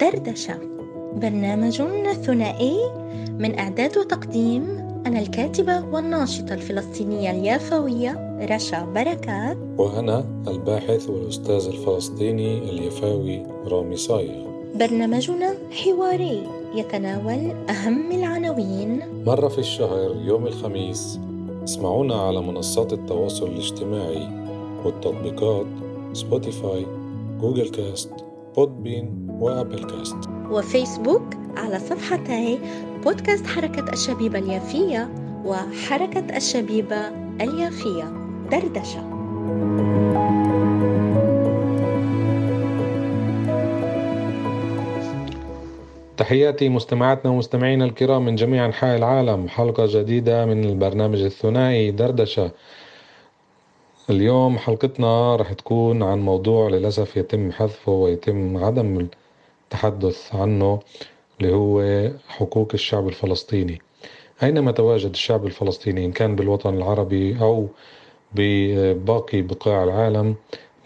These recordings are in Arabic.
دردشة برنامج ثنائي من إعداد وتقديم أنا الكاتبة والناشطة الفلسطينية اليافوية رشا بركات. وأنا الباحث والأستاذ الفلسطيني اليفاوي رامي صايغ. برنامجنا حواري يتناول أهم العناوين. مرة في الشهر يوم الخميس اسمعونا على منصات التواصل الاجتماعي والتطبيقات سبوتيفاي جوجل كاست بودبين وأبل كاست. وفيسبوك على صفحتي بودكاست حركة الشبيبة اليافية وحركة الشبيبة اليافية دردشة. تحياتي مستمعاتنا ومستمعينا الكرام من جميع أنحاء العالم. حلقة جديدة من البرنامج الثنائي دردشة. اليوم حلقتنا رح تكون عن موضوع للأسف يتم حذفه ويتم عدم التحدث عنه اللي هو حقوق الشعب الفلسطيني. أينما تواجد الشعب الفلسطيني إن كان بالوطن العربي أو بباقي بقاع العالم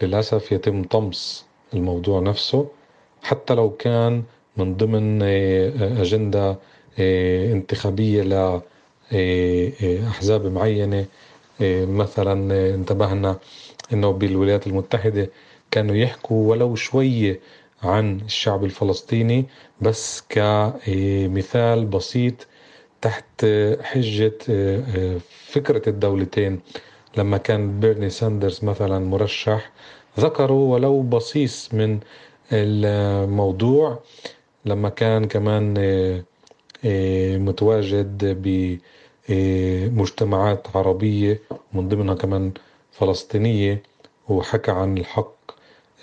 للأسف يتم طمس الموضوع نفسه حتى لو كان من ضمن أجندة انتخابية لأحزاب معينة مثلا انتبهنا إنه بالولايات المتحدة كانوا يحكوا ولو شوية عن الشعب الفلسطيني بس كمثال بسيط تحت حجة فكرة الدولتين. لما كان بيرني ساندرز مثلا مرشح ذكروا ولو بصيص من الموضوع. لما كان كمان متواجد بمجتمعات عربية من ضمنها كمان فلسطينية وحكى عن الحق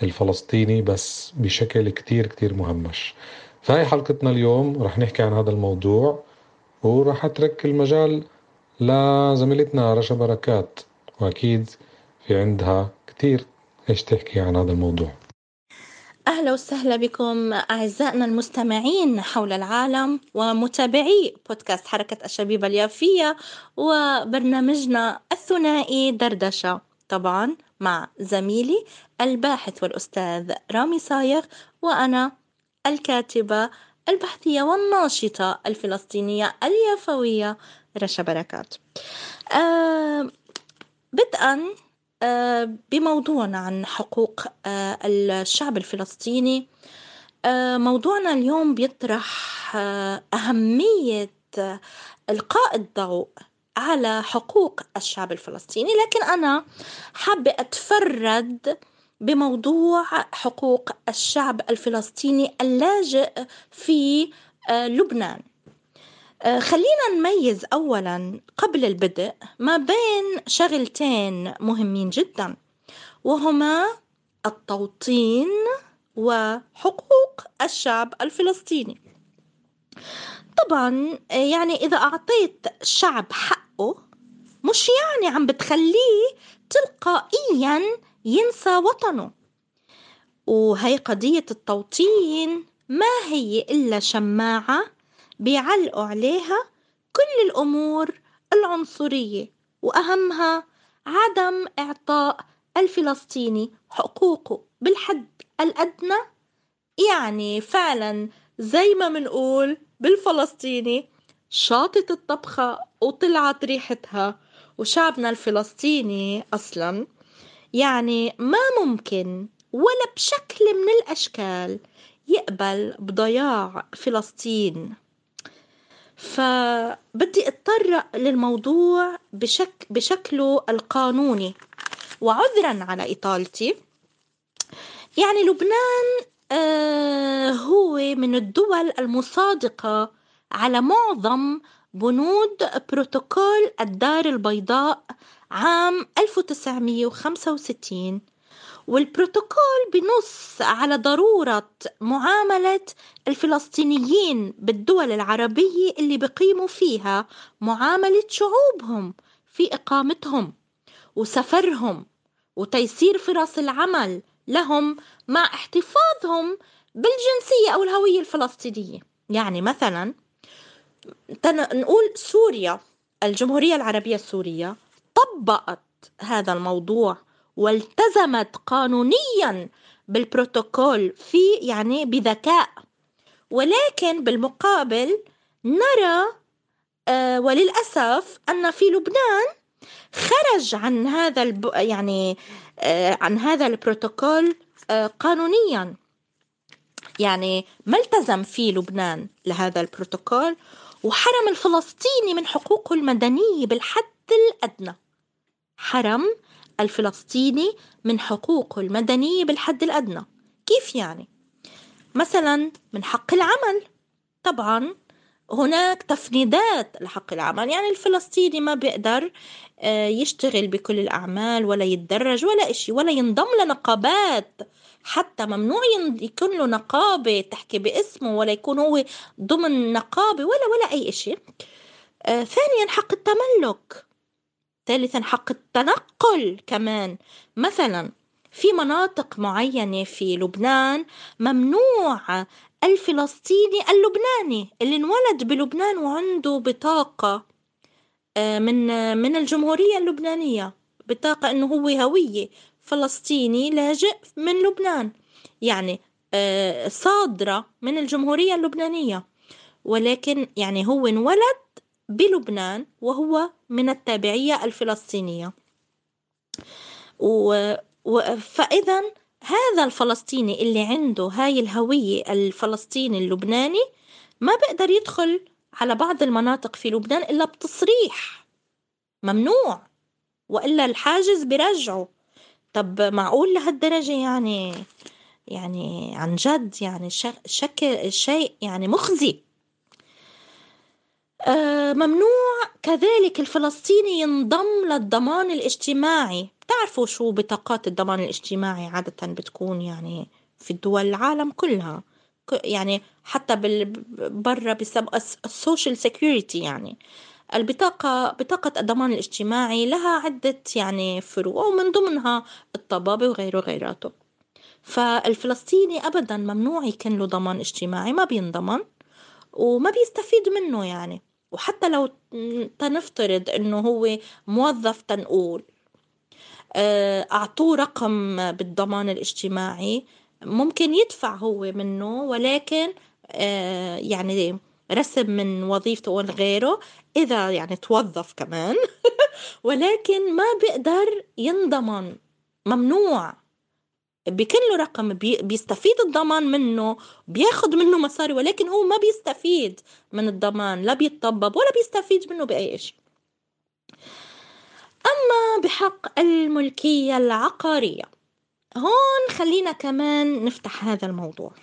الفلسطيني بس بشكل كتير كتير مهمش. فهي حلقتنا اليوم رح نحكي عن هذا الموضوع ورح أترك المجال لزميلتنا رشا بركات وأكيد في عندها كتير إيش تحكي عن هذا الموضوع. أهلا وسهلا بكم أعزائنا المستمعين حول العالم ومتابعي بودكاست حركة الشبيبة اليافية وبرنامجنا الثنائي دردشة. طبعا مع زميلي الباحث والأستاذ رامي صايغ وأنا الكاتبة البحثية والناشطة الفلسطينية اليافوية رشا بركات. آه بدءا بموضوعنا عن حقوق آه الشعب الفلسطيني. آه موضوعنا اليوم بيطرح أهمية إلقاء الضوء على حقوق الشعب الفلسطيني. لكن أنا حابة أتفرد بموضوع حقوق الشعب الفلسطيني اللاجئ في لبنان. خلينا نميز اولا قبل البدء ما بين شغلتين مهمين جدا وهما التوطين وحقوق الشعب الفلسطيني. طبعا يعني إذا أعطيت شعب حقه مش يعني عم بتخليه تلقائيا ينسى وطنه. وهي قضية التوطين ما هي إلا شماعة بيعلقوا عليها كل الأمور العنصرية وأهمها عدم إعطاء الفلسطيني حقوقه بالحد الأدنى. يعني فعلا زي ما منقول بالفلسطيني شاطت الطبخة وطلعت ريحتها وشعبنا الفلسطيني أصلا يعني ما ممكن ولا بشكل من الأشكال يقبل بضياع فلسطين. فبدي اتطرق للموضوع بشك بشكله القانوني. وعذرا على إطالتي يعني لبنان آه هو من الدول المصادقة على معظم بنود بروتوكول الدار البيضاء عام 1965 والبروتوكول بنص على ضرورة معاملة الفلسطينيين بالدول العربية اللي بقيموا فيها معاملة شعوبهم في إقامتهم وسفرهم وتيسير فرص العمل لهم مع احتفاظهم بالجنسية أو الهوية الفلسطينية. يعني مثلا نقول سوريا الجمهورية العربية السورية طبقت هذا الموضوع والتزمت قانونيا بالبروتوكول في يعني بذكاء. ولكن بالمقابل نرى آه وللأسف أن في لبنان خرج عن هذا الب... يعني آه عن هذا البروتوكول آه قانونيا. يعني ما التزم في لبنان لهذا البروتوكول؟ وحرم الفلسطيني من حقوقه المدنية بالحد الأدنى. حرم الفلسطيني من حقوقه المدنية بالحد الأدنى. كيف يعني؟ مثلا من حق العمل. طبعا هناك تفنيدات لحق العمل. يعني الفلسطيني ما بيقدر آه، يشتغل بكل الأعمال ولا يتدرج ولا إشي ولا ينضم لنقابات. حتى ممنوع يكون له نقابة تحكي باسمه ولا يكون هو ضمن نقابة ولا ولا أي إشي. آه ثانيا حق التملك. ثالثا حق التنقل كمان. مثلا في مناطق معينة في لبنان ممنوع الفلسطيني اللبناني اللي انولد بلبنان وعنده بطاقة آه، من من الجمهورية اللبنانية بطاقة إنه هو هوية فلسطيني لاجئ من لبنان يعني آه، صادرة من الجمهورية اللبنانية. ولكن يعني هو انولد بلبنان وهو من التابعية الفلسطينية. و... فإذا هذا الفلسطيني اللي عنده هاي الهوية الفلسطيني اللبناني ما بقدر يدخل على بعض المناطق في لبنان إلا بتصريح ممنوع وإلا الحاجز برجعه طب معقول لهالدرجة يعني يعني عن جد يعني شكل شيء يعني مخزي. ممنوع. كذلك الفلسطيني ينضم للضمان الاجتماعي. بتعرفوا شو بطاقات الضمان الاجتماعي عادة بتكون يعني في الدول العالم كلها؟ يعني حتى برا بسبب ال social security يعني. البطاقة بطاقة الضمان الاجتماعي لها عدة يعني فروع ومن ضمنها الطبابة وغيره غيراته فالفلسطيني أبدا ممنوع يكون له ضمان اجتماعي ما بينضمن وما بيستفيد منه يعني. وحتى لو تنفترض إنه هو موظف تنقول آه، أعطوه رقم بالضمان الاجتماعي ممكن يدفع هو منه ولكن آه، يعني رسم من وظيفته وغيره إذا يعني توظف كمان. ولكن ما بيقدر ينضمن ممنوع. بكل رقم بيستفيد الضمان منه بياخد منه مصاري ولكن هو ما بيستفيد من الضمان لا بيتطبب ولا بيستفيد منه بأي شيء أما بحق الملكية العقارية هون خلينا كمان نفتح هذا الموضوع.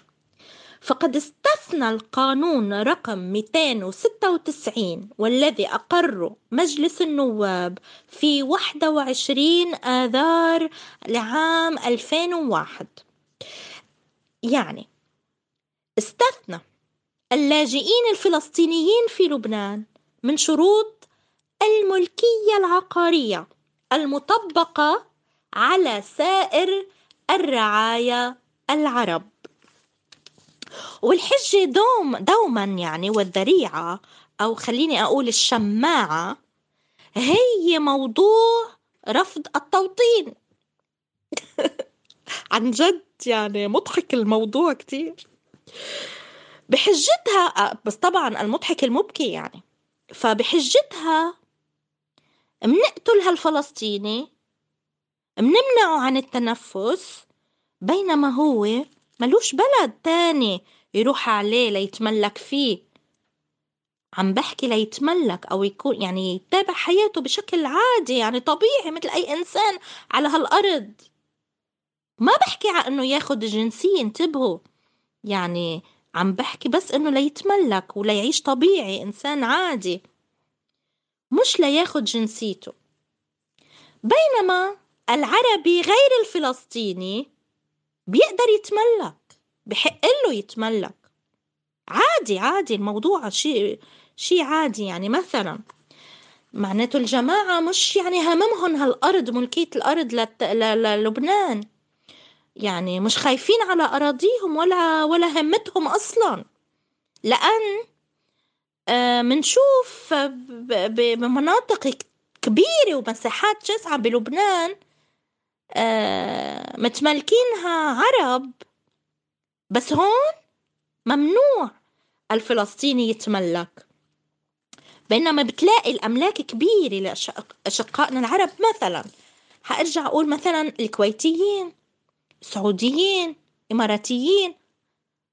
فقد استثنى القانون رقم 296 والذي أقره مجلس النواب في 21 آذار لعام 2001 يعني استثنى اللاجئين الفلسطينيين في لبنان من شروط الملكية العقارية المطبقة على سائر الرعايا العرب. والحجة دوم دوما يعني والذريعة أو خليني أقول الشماعة هي موضوع رفض التوطين. عن جد يعني مضحك الموضوع كتير. بحجتها بس طبعا المضحك المبكي يعني. فبحجتها منقتل هالفلسطيني منمنعه عن التنفس بينما هو ملوش بلد تاني يروح عليه ليتملك فيه. عم بحكي ليتملك أو يكون يعني يتابع حياته بشكل عادي يعني طبيعي مثل أي إنسان على هالأرض. ما بحكي على إنه ياخد جنسية انتبهوا. يعني عم بحكي بس إنه ليتملك وليعيش طبيعي إنسان عادي. مش لياخد جنسيته. بينما العربي غير الفلسطيني بيقدر يتملك بحق له يتملك. عادي عادي الموضوع شيء شيء عادي يعني. مثلا معناته الجماعة مش يعني هممهم هالأرض ملكية الأرض لت... للبنان. يعني مش خايفين على أراضيهم ولا ولا همتهم أصلا. لأن آه منشوف بمناطق كبيرة ومساحات شاسعة بلبنان. آه، متملكينها عرب. بس هون ممنوع الفلسطيني يتملك. بينما بتلاقي الأملاك كبيرة لأشقائنا العرب مثلا. حأرجع أقول مثلا الكويتيين سعوديين إماراتيين.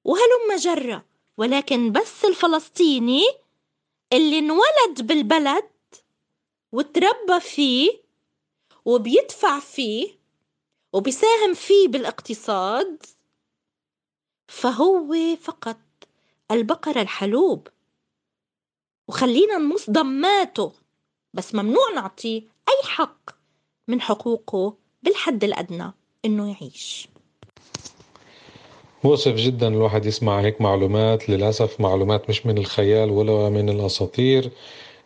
وهلم جرة. ولكن بس الفلسطيني اللي انولد بالبلد وتربى فيه وبيدفع فيه وبيساهم فيه بالاقتصاد فهو فقط البقرة الحلوب. وخلينا نمص ضماته بس ممنوع نعطيه أي حق من حقوقه بالحد الأدنى إنه يعيش. مؤسف جدا الواحد يسمع هيك معلومات للأسف معلومات مش من الخيال ولا من الأساطير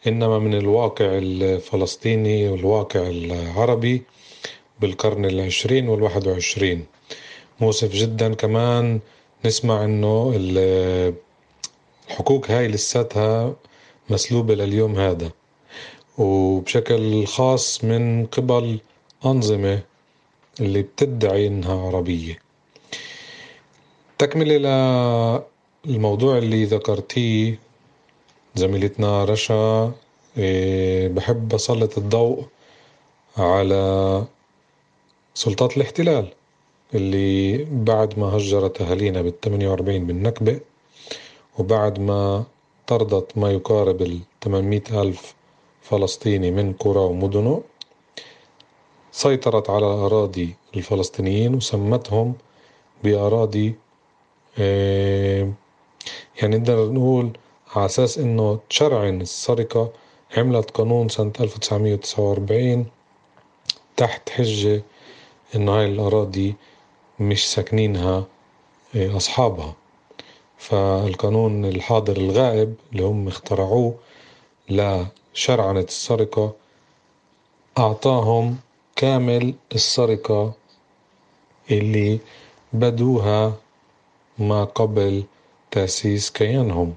إنما من الواقع الفلسطيني والواقع العربي. بالقرن العشرين والواحد وعشرين. مؤسف جدا كمان نسمع إنه الحقوق هاي لساتها مسلوبة لليوم هذا. وبشكل خاص من قبل أنظمة اللي بتدعي إنها عربية. تكملة للموضوع اللي ذكرتيه زميلتنا رشا إيه، بحب أسلط الضوء على سلطات الاحتلال اللي بعد ما هجرت أهالينا بال 48 بالنكبة وبعد ما طردت ما يقارب ال 800 ألف فلسطيني من قرى ومدنه سيطرت على أراضي الفلسطينيين وسمتهم بأراضي آه، يعني نقدر نقول على أساس إنه تشرعن السرقة عملت قانون سنة 1949 تحت حجة إنه هاي الأراضي مش ساكنينها آه، أصحابها. فالقانون الحاضر الغائب اللي هم اخترعوه لشرعنة السرقة أعطاهم كامل السرقة اللي بدوها ما قبل تأسيس كيانهم.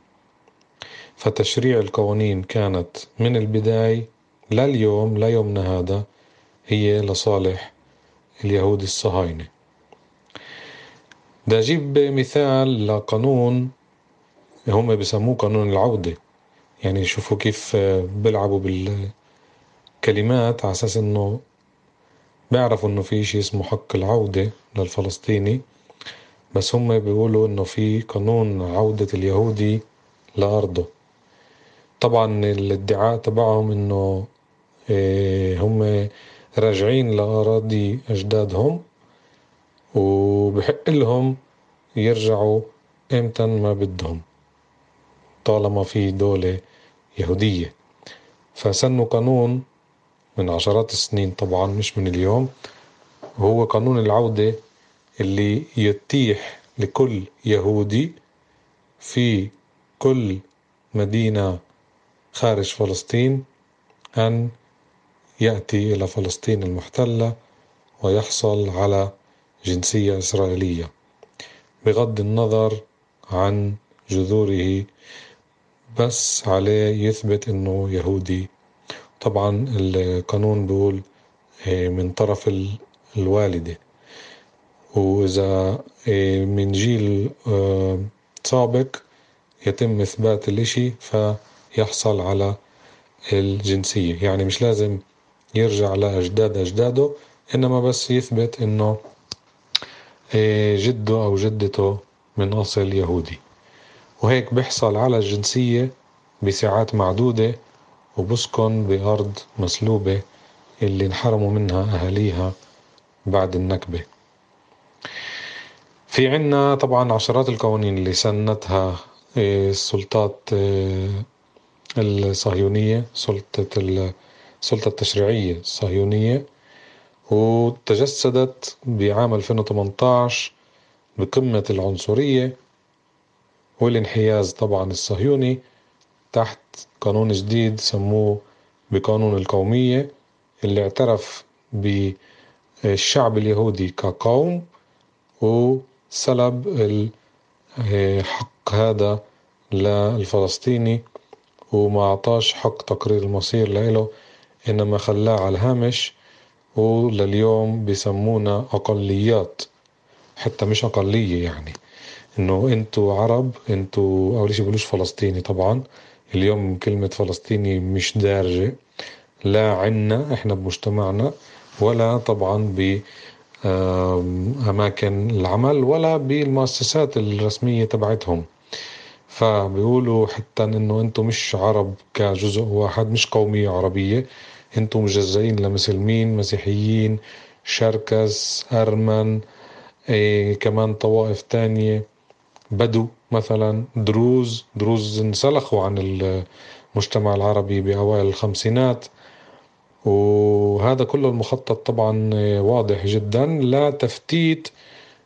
فتشريع القوانين كانت من البداية لليوم ليومنا هذا هي لصالح اليهود الصهاينة. بدي أجيب مثال لقانون هم بسموه قانون العودة. يعني شوفوا كيف بيلعبوا بالكلمات على أساس إنه بيعرفوا إنه في إشي اسمه حق العودة للفلسطيني. بس هم بيقولوا إنه في قانون عودة اليهودي لأرضه. طبعا الادعاء تبعهم إنه إيه، هم راجعين لأراضي أجدادهم وبحق لهم يرجعوا إمتى ما بدهم طالما في دولة يهودية. فسنوا قانون من عشرات السنين طبعا مش من اليوم. هو قانون العودة اللي يتيح لكل يهودي في كل مدينة خارج فلسطين أن يأتي إلى فلسطين المحتلة ويحصل على جنسية إسرائيلية بغض النظر عن جذوره بس عليه يثبت إنه يهودي. طبعا القانون بيقول آه، من طرف الوالدة. وإذا آه، من جيل آه، سابق يتم إثبات الإشي فيحصل على الجنسية. يعني مش لازم يرجع لأجداد أجداده إنما بس يثبت إنه جده أو جدته من أصل يهودي. وهيك بيحصل على الجنسية بساعات معدودة وبسكن بأرض مسلوبة اللي انحرموا منها أهاليها بعد النكبة. في عنا طبعا عشرات القوانين اللي سنتها آه، السلطات آه، الصهيونية سلطة السلطة التشريعية الصهيونية وتجسدت بعام 2018 بقمة العنصرية والانحياز طبعا الصهيوني تحت قانون جديد سموه بقانون القومية اللي اعترف بالشعب اليهودي كقوم وسلب الحق هذا للفلسطيني وما أعطاش حق تقرير المصير له إنما خلاه على الهامش ولليوم بيسمونا أقليات. حتى مش أقلية يعني. إنه أنتوا عرب أنتوا أول شي بقولوش فلسطيني طبعا. اليوم كلمة فلسطيني مش دارجة. لا عنا إحنا بمجتمعنا ولا طبعا ب أماكن العمل ولا بالمؤسسات الرسمية تبعتهم. فبيقولوا حتى إنه أنتم مش عرب كجزء واحد مش قومية عربية. أنتم مجزئين لمسلمين مسيحيين شركس أرمن إيه كمان طوائف تانية. بدو مثلا دروز. دروز انسلخوا عن المجتمع العربي بأوائل الخمسينات. وهذا كله المخطط طبعا واضح جدا. لتفتيت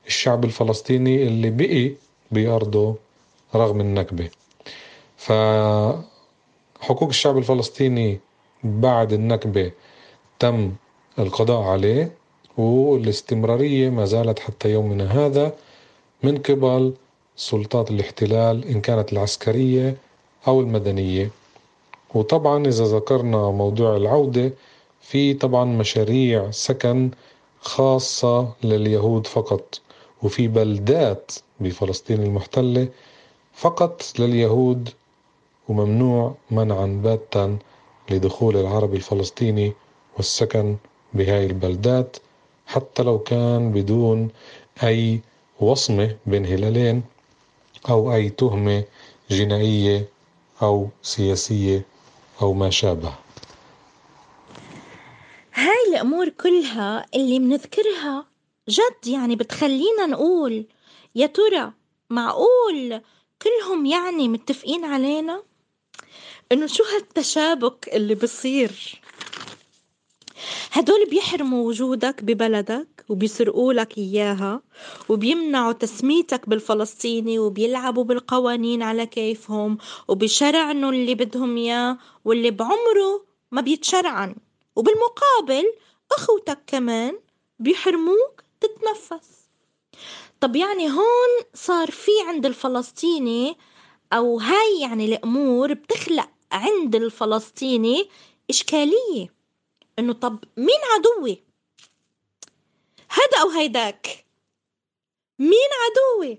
الشعب الفلسطيني اللي بقي بأرضه رغم النكبة. فحقوق الشعب الفلسطيني بعد النكبة تم القضاء عليه والاستمرارية ما زالت حتى يومنا هذا من قبل سلطات الاحتلال إن كانت العسكرية أو المدنية. وطبعا إذا ذكرنا موضوع العودة في طبعا مشاريع سكن خاصة لليهود فقط وفي بلدات بفلسطين المحتلة فقط لليهود وممنوع منعا باتا لدخول العربي الفلسطيني والسكن بهاي البلدات حتى لو كان بدون أي وصمة بين هلالين أو أي تهمة جنائية أو سياسية أو ما شابه. هاي الأمور كلها اللي بنذكرها جد يعني بتخلينا نقول يا ترى معقول كلهم يعني متفقين علينا؟ إنه شو هالتشابك اللي بصير؟ هدول بيحرموا وجودك ببلدك وبيسرقوا لك إياها وبيمنعوا تسميتك بالفلسطيني وبيلعبوا بالقوانين على كيفهم وبيشرعنوا اللي بدهم إياه واللي بعمره ما بيتشرعن. وبالمقابل أخوتك كمان بيحرموك تتنفس. طب يعني هون صار في عند الفلسطيني أو هاي يعني الأمور بتخلق عند الفلسطيني إشكالية. إنه طب مين عدوي؟ هذا أو هيداك. مين عدوي؟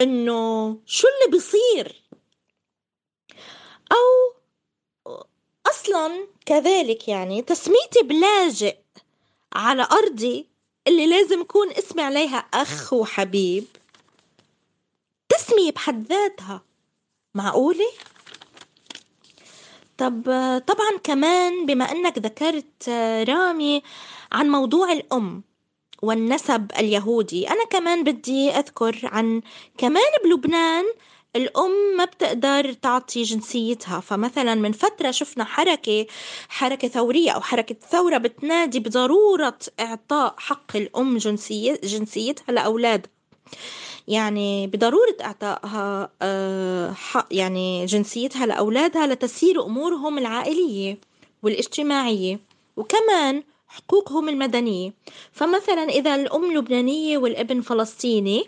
إنه شو اللي بيصير؟ أو أصلا كذلك يعني تسميتي بلاجئ على أرضي اللي لازم يكون اسمي عليها أخ وحبيب. تسمية بحد ذاتها معقولة؟ طب طبعا كمان بما أنك ذكرت رامي عن موضوع الأم والنسب اليهودي أنا كمان بدي أذكر عن كمان بلبنان الأم ما بتقدر تعطي جنسيتها. فمثلا من فترة شفنا حركة حركة ثورية أو حركة ثورة بتنادي بضرورة إعطاء حق الأم جنسيتها لأولادها. يعني بضرورة إعطائها آه، يعني جنسيتها لأولادها لتسير أمورهم العائلية والاجتماعية وكمان حقوقهم المدنية. فمثلا إذا الأم لبنانية والابن فلسطيني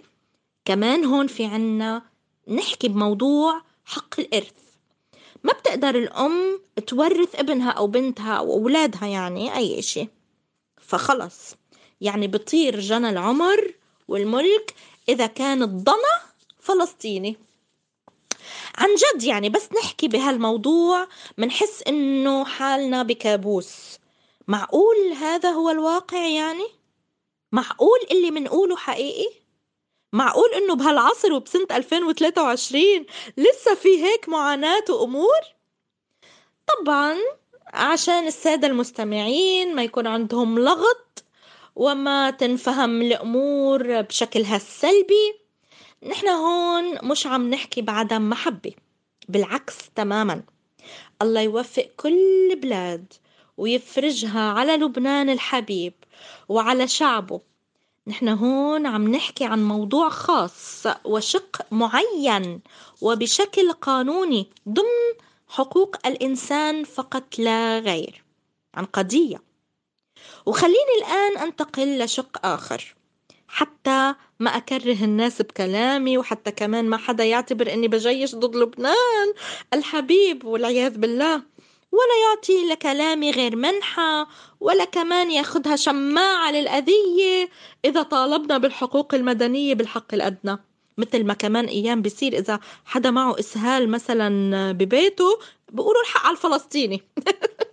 كمان هون في عنا نحكي بموضوع حق الإرث. ما بتقدر الأم تورث ابنها أو بنتها أو أولادها يعني أي شيء فخلص. يعني بطير جنى العمر والملك إذا كان الضنا فلسطيني عن جد يعني بس نحكي بهالموضوع منحس إنه حالنا بكابوس معقول هذا هو الواقع يعني؟ معقول اللي منقوله حقيقي؟ معقول إنه بهالعصر وبسنة 2023 لسه في هيك معاناة وأمور؟ طبعا عشان السادة المستمعين ما يكون عندهم لغط وما تنفهم الأمور بشكلها السلبي. نحن هون مش عم نحكي بعدم محبة بالعكس تماما. الله يوفق كل بلاد ويفرجها على لبنان الحبيب وعلى شعبه. نحن هون عم نحكي عن موضوع خاص وشق معين وبشكل قانوني ضمن حقوق الإنسان فقط لا غير عن قضية. وخليني الآن أنتقل لشق آخر. حتى ما أكره الناس بكلامي وحتى كمان ما حدا يعتبر أني بجيش ضد لبنان. الحبيب والعياذ بالله ولا يعطي لكلامي غير منحة ولا كمان ياخدها شماعة للأذية إذا طالبنا بالحقوق المدنية بالحق الأدنى. مثل ما كمان أيام بيصير إذا حدا معه إسهال مثلا ببيته بيقولوا الحق على الفلسطيني.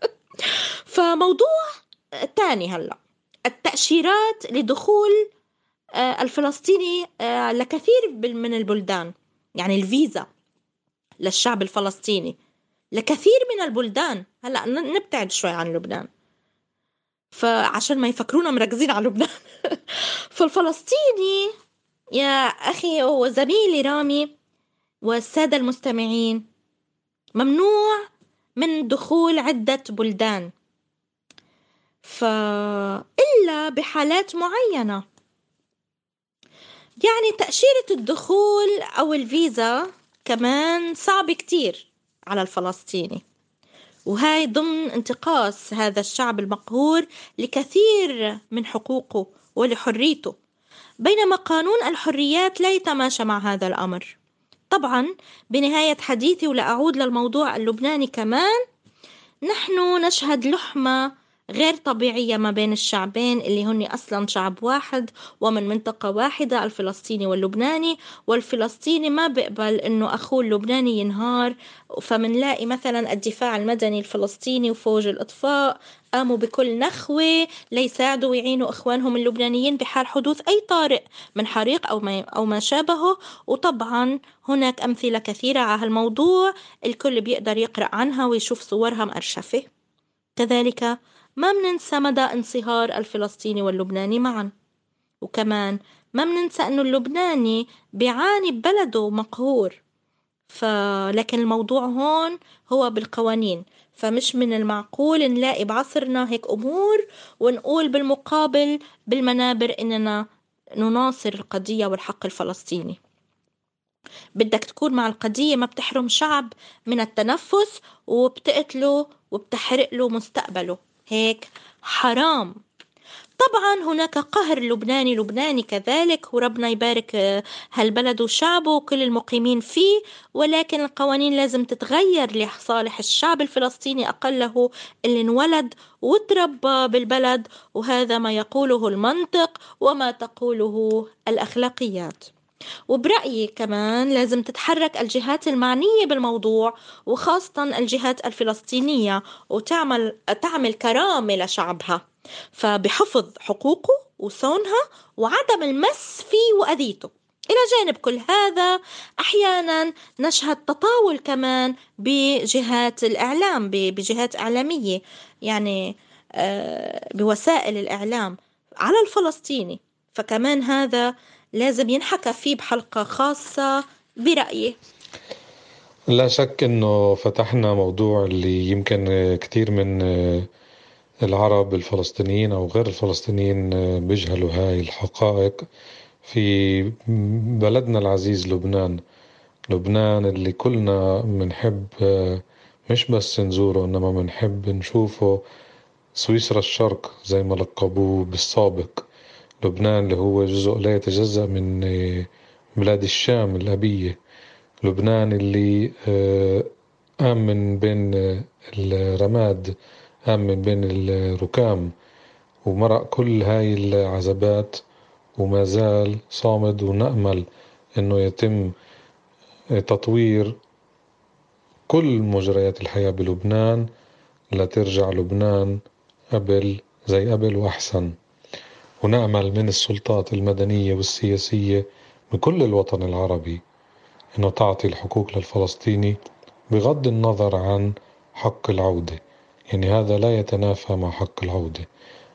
فموضوع تاني هلأ. التأشيرات لدخول آه، الفلسطيني آه، لكثير من البلدان. يعني الفيزا للشعب الفلسطيني. لكثير من البلدان. هلا نبتعد شوي عن لبنان. فعشان ما يفكرونا مركزين على لبنان. فالفلسطيني يا أخي وزميلي رامي والسادة المستمعين. ممنوع من دخول عدة بلدان. فإلا بحالات معينة. يعني تأشيرة الدخول أو الفيزا كمان صعب كتير على الفلسطيني. وهاي ضمن انتقاص هذا الشعب المقهور لكثير من حقوقه ولحريته بينما قانون الحريات لا يتماشى مع هذا الأمر. طبعا بنهاية حديثي ولأعود للموضوع اللبناني كمان نحن نشهد لحمة غير طبيعية ما بين الشعبين اللي هن أصلا شعب واحد ومن منطقة واحدة الفلسطيني واللبناني. والفلسطيني ما بيقبل إنه أخوه اللبناني ينهار فمنلاقي مثلا الدفاع المدني الفلسطيني وفوج الإطفاء قاموا بكل نخوة ليساعدوا ويعينوا إخوانهم اللبنانيين بحال حدوث أي طارئ من حريق أو ما, أو ما شابهه. وطبعا هناك أمثلة كثيرة على هالموضوع الكل بيقدر يقرأ عنها ويشوف صورها مأرشفة كذلك ما مننسى مدى انصهار الفلسطيني واللبناني معا. وكمان ما مننسى أنه اللبناني بيعاني ببلده مقهور. فلكن الموضوع هون هو بالقوانين. فمش من المعقول نلاقي بعصرنا هيك أمور ونقول بالمقابل بالمنابر إننا نناصر القضية والحق الفلسطيني. بدك تكون مع القضية ما بتحرم شعب من التنفس وبتقتله وبتحرق له مستقبله. هيك؟ حرام. طبعا هناك قهر لبناني لبناني كذلك وربنا يبارك آه، هالبلد وشعبه وكل المقيمين فيه ولكن القوانين لازم تتغير لصالح الشعب الفلسطيني أقله اللي انولد وتربى بالبلد وهذا ما يقوله المنطق وما تقوله الأخلاقيات. وبرأيي كمان لازم تتحرك الجهات المعنية بالموضوع وخاصة الجهات الفلسطينية وتعمل تعمل كرامة لشعبها. فبحفظ حقوقه وصونها وعدم المس فيه وأذيته. إلى جانب كل هذا أحيانا نشهد تطاول كمان بجهات الإعلام بجهات إعلامية. يعني آه، بوسائل الإعلام على الفلسطيني. فكمان هذا لازم ينحكى فيه بحلقة خاصة برأيي لا شك إنه فتحنا موضوع اللي يمكن كثير من العرب الفلسطينيين أو غير الفلسطينيين بيجهلوا هاي الحقائق في بلدنا العزيز لبنان. لبنان اللي كلنا بنحب مش بس نزوره إنما بنحب نشوفه. سويسرا الشرق زي ما لقبوه بالسابق. لبنان اللي هو جزء لا يتجزأ من آه، بلاد الشام الأبية. لبنان اللي آه، قام من بين آه، الرماد قام من بين الركام ومرق كل هاي العذابات وما زال صامد ونأمل إنه يتم تطوير كل مجريات الحياة بلبنان لترجع لبنان قبل زي قبل وأحسن. ونأمل من السلطات المدنية والسياسية بكل الوطن العربي أنه تعطي الحقوق للفلسطيني بغض النظر عن حق العودة. يعني هذا لا يتنافى مع حق العودة.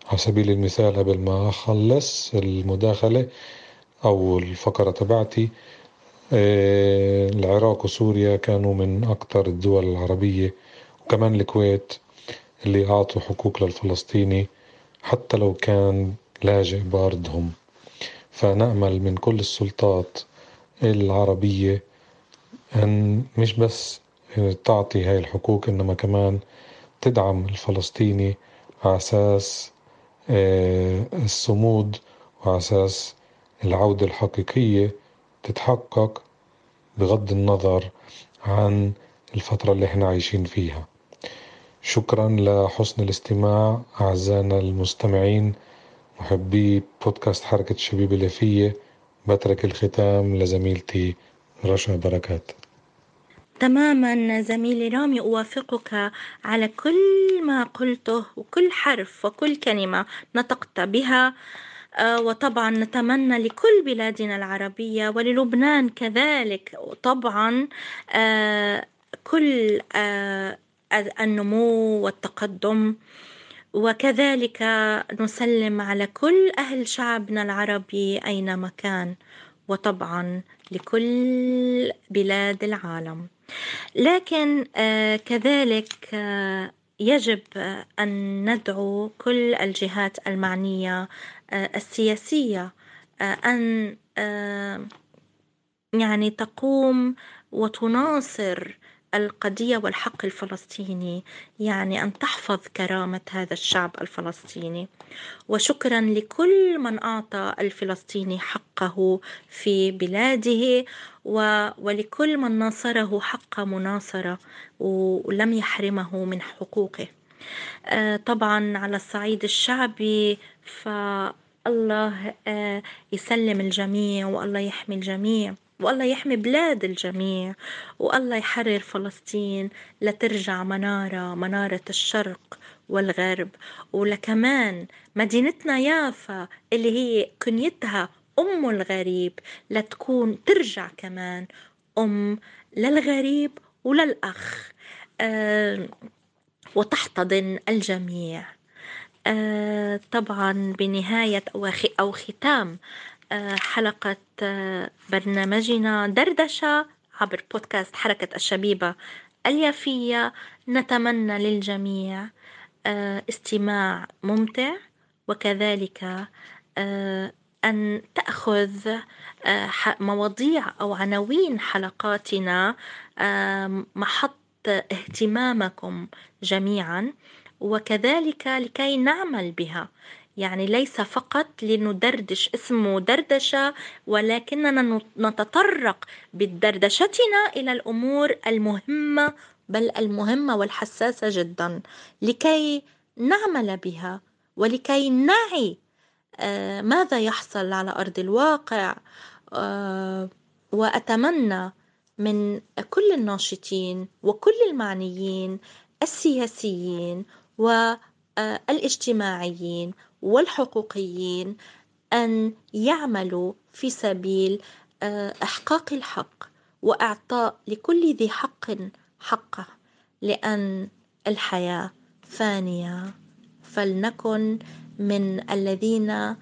على سبيل المثال قبل ما أخلص المداخلة أو الفقرة تبعتي آه، العراق وسوريا كانوا من أكثر الدول العربية وكمان الكويت اللي أعطوا حقوق للفلسطيني حتى لو كان لاجئ باردهم فنأمل من كل السلطات العربية أن مش بس تعطي هاي الحقوق إنما كمان تدعم الفلسطيني على أساس آه، الصمود وعلى أساس العودة الحقيقية تتحقق بغض النظر عن الفترة اللي إحنا عايشين فيها. شكرا لحسن الاستماع أعزائنا المستمعين. محبي بودكاست حركة الشبيبة اليافية بترك الختام لزميلتي رشا بركات. تماما زميلي رامي أوافقك على كل ما قلته وكل حرف وكل كلمة نطقت بها. آه، وطبعا نتمنى لكل بلادنا العربية وللبنان كذلك. طبعا آه، كل آه، النمو والتقدم وكذلك نسلم على كل أهل شعبنا العربي أينما كان وطبعا لكل بلاد العالم. لكن كذلك يجب أن ندعو كل الجهات المعنية السياسية أن يعني تقوم وتناصر القضية والحق الفلسطيني يعني أن تحفظ كرامة هذا الشعب الفلسطيني. وشكرا لكل من أعطى الفلسطيني حقه في بلاده ولكل من ناصره حق مناصرة ولم يحرمه من حقوقه. آه، طبعا على الصعيد الشعبي فالله آه، يسلم الجميع والله يحمي الجميع. والله يحمي بلاد الجميع والله يحرر فلسطين لترجع منارة منارة الشرق والغرب. ولكمان مدينتنا يافا اللي هي كنيتها أم الغريب لتكون ترجع كمان أم للغريب وللأخ آه وتحتضن الجميع. آه طبعا بنهاية أو ختام حلقة برنامجنا دردشة عبر بودكاست حركة الشبيبة اليافية. نتمنى للجميع استماع ممتع وكذلك أن تأخذ مواضيع أو عناوين حلقاتنا محط اهتمامكم جميعا وكذلك لكي نعمل بها. يعني ليس فقط لندردش اسمه دردشة ولكننا نتطرق بدردشتنا إلى الأمور المهمة بل المهمة والحساسة جدا. لكي نعمل بها ولكي نعي آه، ماذا يحصل على أرض الواقع آه، وأتمنى من كل الناشطين وكل المعنيين السياسيين والاجتماعيين والحقوقيين أن يعملوا في سبيل آه، إحقاق الحق وإعطاء لكل ذي حق حقه لأن الحياة فانية. فلنكن من الذين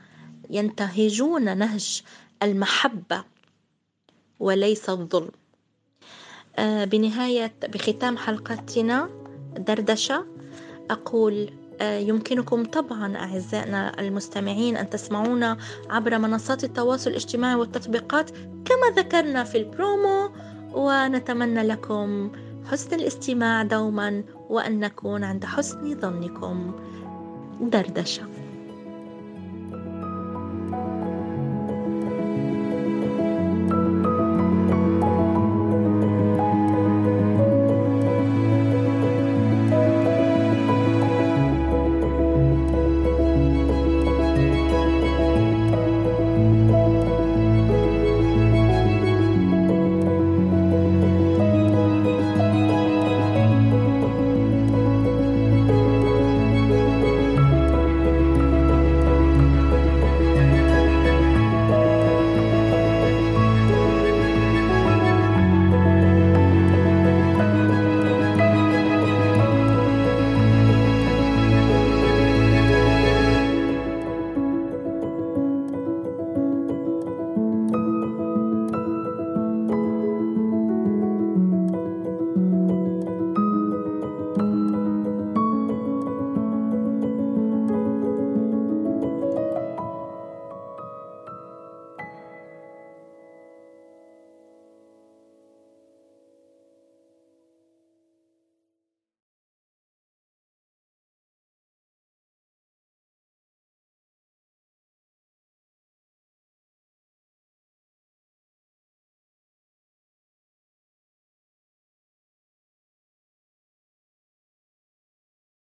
ينتهجون نهج المحبة وليس الظلم. آه، بنهاية بختام حلقتنا دردشة أقول يمكنكم طبعا أعزائنا المستمعين أن تسمعونا عبر منصات التواصل الاجتماعي والتطبيقات كما ذكرنا في البرومو ونتمنى لكم حسن الاستماع دوما وأن نكون عند حسن ظنكم. دردشة.